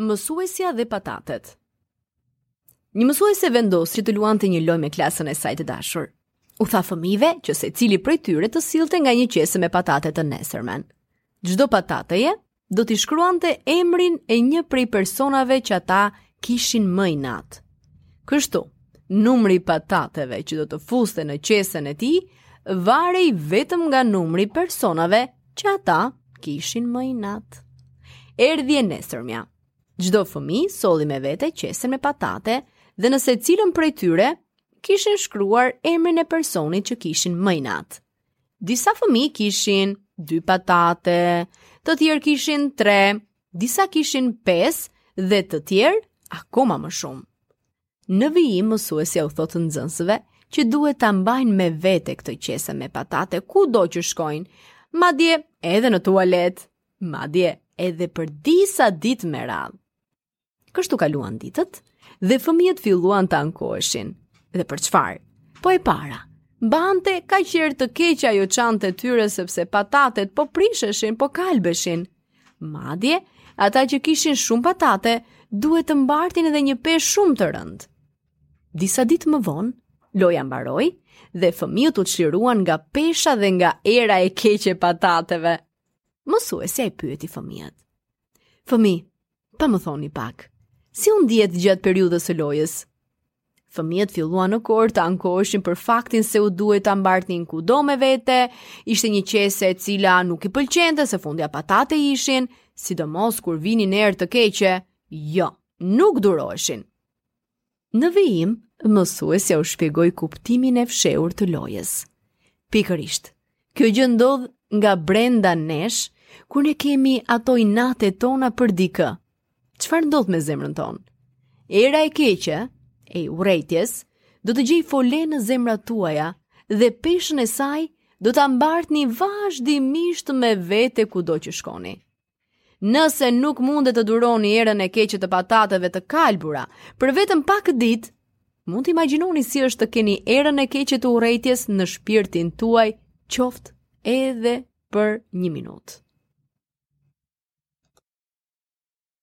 Mësuesja dhe patatet. Një mësuese vendosi që të luante një lojë me klasën e saj të dashur. U tha fëmijëve që secili prej tyre të sillte nga një qese me patate të nesërmen. Çdo patateje do t'i shkruante emrin e një prej personave që ata kishin më inat. Kështu, numri i patateve që do të fuste në qesen e tij varej vetëm nga numri i personave që ata kishin më inat. Erdhi e nesërmja. Çdo fëmijë solli me vete qesen me patate dhe në secilën prej tyre kishin shkruar emrin e personit që kishin më inat. Disa fëmijë kishin dy patate, të tjerë kishin tre, disa kishin pesë dhe të tjerë akoma më shumë. Në vijim mësuesja u thotë nxënësve që duhet ta mbajnë me vete këtë qese me patate kudo që shkojnë, madje edhe në tualet, madje edhe për disa ditë me radhë. Kështu kaluan ditët dhe fëmijët filluan të ankoheshin. Dhe për çfarë? Po e para, mbante kaq erë të keqe ajo çanta e tyre sepse patatet po prisheshin, po kalbeshin. Madje, ata që kishin shumë patate, duhet të mbartin edhe një peshë shumë të rëndë. Disa ditë më vonë, loja mbaroi dhe fëmijët u çliruan nga pesha dhe nga era e keqe e patateve. Mësuesja i pyeti fëmijët. Fëmijë, Pa më thoni pak, si u ndjetë gjatë periudhës së lojës? Fëmijët filluan në kor të ankoheshin për faktin se u duhej ta mbartnin kudo me vete, ishte një qese e cila nuk i pëlqente se fundja patate ishin, sidomos kur vinin erë të keqe, jo, nuk duroheshin. Në vijim, mësuesja u shpjegoi kuptimin e fshehur të lojës. Pikërisht, kjo gjë ndodh nga brenda nesh kur ne kemi ato inatet tona për dikë. Çfarë ndodh me zemrën tonë? Era e keqe e urrejtjes do të gjejë fole në zemrat tuaja dhe peshën e saj do ta mbartni vazhdimisht me vete kudo që shkoni. Nëse nuk mundet të duroni erën e keqe të patateve të kalbura, për vetëm pak ditë, mund të imagjinoni si është të keni erën e keqe të urrejtjes në shpirtin tuaj, qoftë edhe për një minutë.